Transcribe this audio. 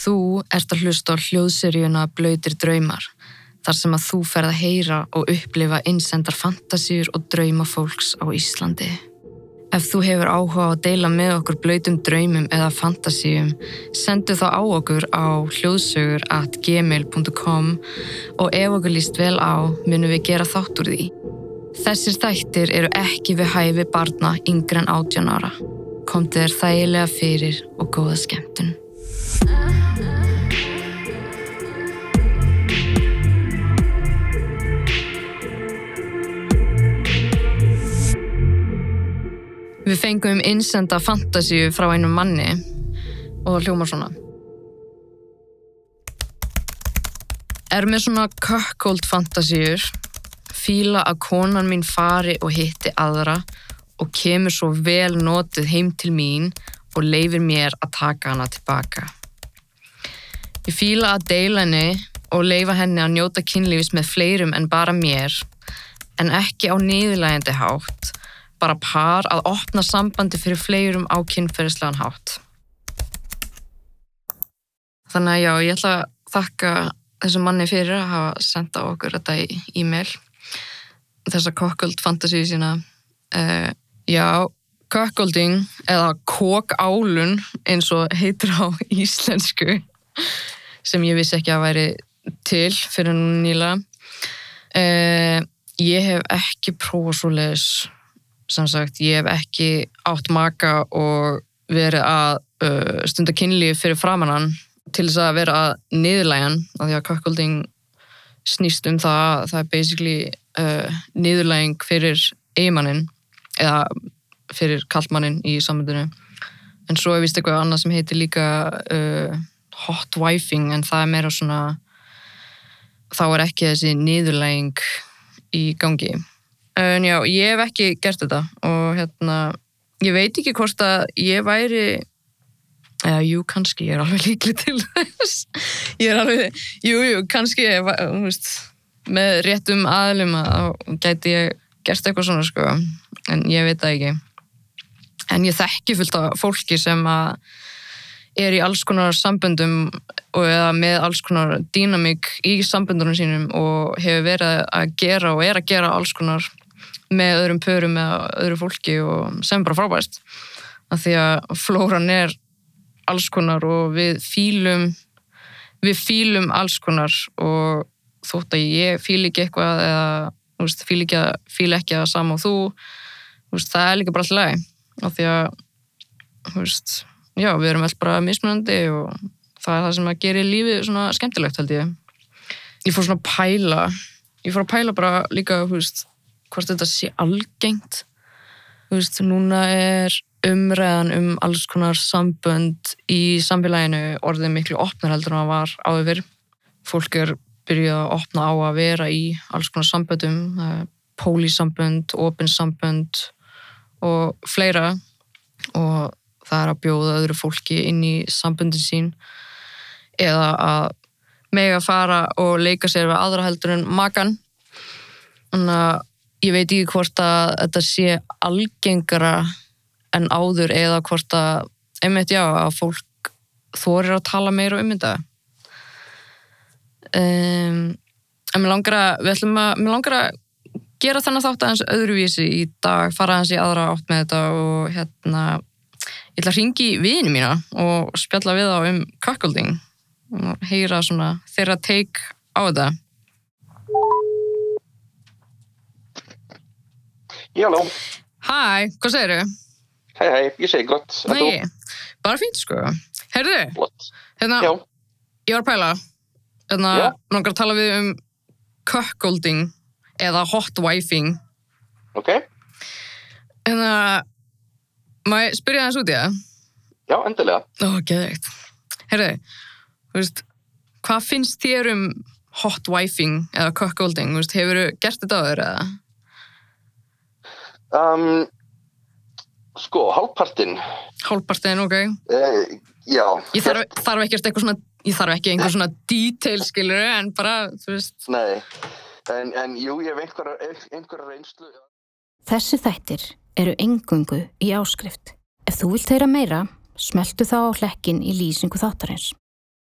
Þú ert að hlusta á hljóðseríuna Blöytir draumar, þar sem að þú ferð að heyra og upplifa innsendar fantasíur og drauma fólks á Íslandi. Ef þú hefur áhuga að deila með okkur blöytum draumum eða fantasíum, sendu þá á okkur á hljóðsögur at gmail.com og ef okkur líst vel á, munum við gera þátt úr því. Þessir þættir eru ekki við hæfi barna yngre en 18 ára. Komdu þér þægilega fyrir og góða skemmtun. Við fengum innsenda fantasíu frá einum manni og það hljómar svona. Er með svona kökkóld fantasíur, fíla að konan mín fari og hitti aðra og kemur svo vel notið heim til mín og leifir mér að taka hana tilbaka. Ég fíla að deila henni og leifa henni að njóta kynlífis með fleirum en bara mér, en ekki á niðurlægandi hátt, bara par að opna sambandi fyrir fleirum á kynferðislegan hátt. Þannig að já, ég ætla að þakka þessum manni fyrir að hafa senda okkur þetta í e-mail. Þessa kokköld fantasíu sína. Uh, já, kokkölding eða kokálun eins og heitir á íslensku sem ég vissi ekki að væri til fyrir nú nýla uh, ég hef ekki prófað svo leiðis sem sagt, ég hef ekki átt maka og verið að uh, stunda kynlíf fyrir framannan til þess að vera að niðurlægan af því að kakkulding snýst um það það er basically uh, niðurlæging fyrir eigimannin eða fyrir kallmannin í samöndinu en svo er vist eitthvað annað sem heitir líka uh, hot wifing en það er meira svona þá er ekki þessi niðurlæging í gangi en já, ég hef ekki gert þetta og hérna, ég veit ekki hvort að ég væri eða jú, kannski, ég er alveg líkli til þess. Ég er alveg, jú, jú, kannski þú veist, með réttum aðlum að gæti ég gert eitthvað svona, sko, en ég veit það ekki. En ég þekki fullt af fólki sem að er í alls konar samböndum og eða með alls konar dýnamík í samböndunum sínum og hefur verið að gera og er að gera alls konar með öðrum pörum eða öðru fólki og sem bara frábæst af því að flóran er alls konar og við fýlum við fýlum alls konar og þótt að ég fýl ekki eitthvað eða fýl ekki að fýl ekki að sama og þú veist, það er líka bara alltaf læg af því að veist, já, við erum alltaf bara mismunandi og það er það sem að gera lífið svona skemmtilegt held ég. Ég fór svona að pæla ég fór að pæla bara líka veist, hvort þetta sé algengt. Veist, núna er umræðan um alls konar sambönd í samfélaginu orðið miklu opnar heldur en það var áður. Fólk er byrjuð að opna á að vera í alls konar samböndum pólísambönd, opinsambönd og fleira. Og það er að bjóða öðru fólki inn í samböndin sín. Eða að mega fara og leika sér við aðra heldur en makan. Þannig að ég veit ekki hvort að þetta sé algengara en áður eða hvort að einmitt já, að fólk þorir að tala meira um þetta. Um, en mér langar að við ætlum að, mér langar að gera þannig þátt aðeins öðruvísi í dag fara aðeins í aðra átt með þetta og hérna ég ætla að ringi vini mína og spjalla við á um kakkulding og heyra svona þeirra teik á þetta Já, halló. Hæ, hvað segir þau? Hei, hei, ég segi gott. Nei, bara fínt sko. Herðu, hérna, Já, ég var að pæla, hérna, Já. að tala við um cuckolding eða hot wifing. ok. Hérna, ég spyrja þess út í það? Já, endilega. Ó, geðveikt. Herðu, þú veist, hvað finnst þér um hot wifing eða cuckolding? Þú veist, hefur gert þetta áður eða? Um, sko, hálfpartinn. Hálpartin, ok. Uh, já. Ég þarf, þarf ekki eitthvað svona, ég þarf ekki einhver svona detail, skilur, en bara, þú veist, Nei, en, en jú, ég hef einhverja, einhverja reynslu. Þessi þættir eru engungu í áskrift. Ef þú vilt heyra meira, smeltu þá á hlekkin í lýsingu þáttarins.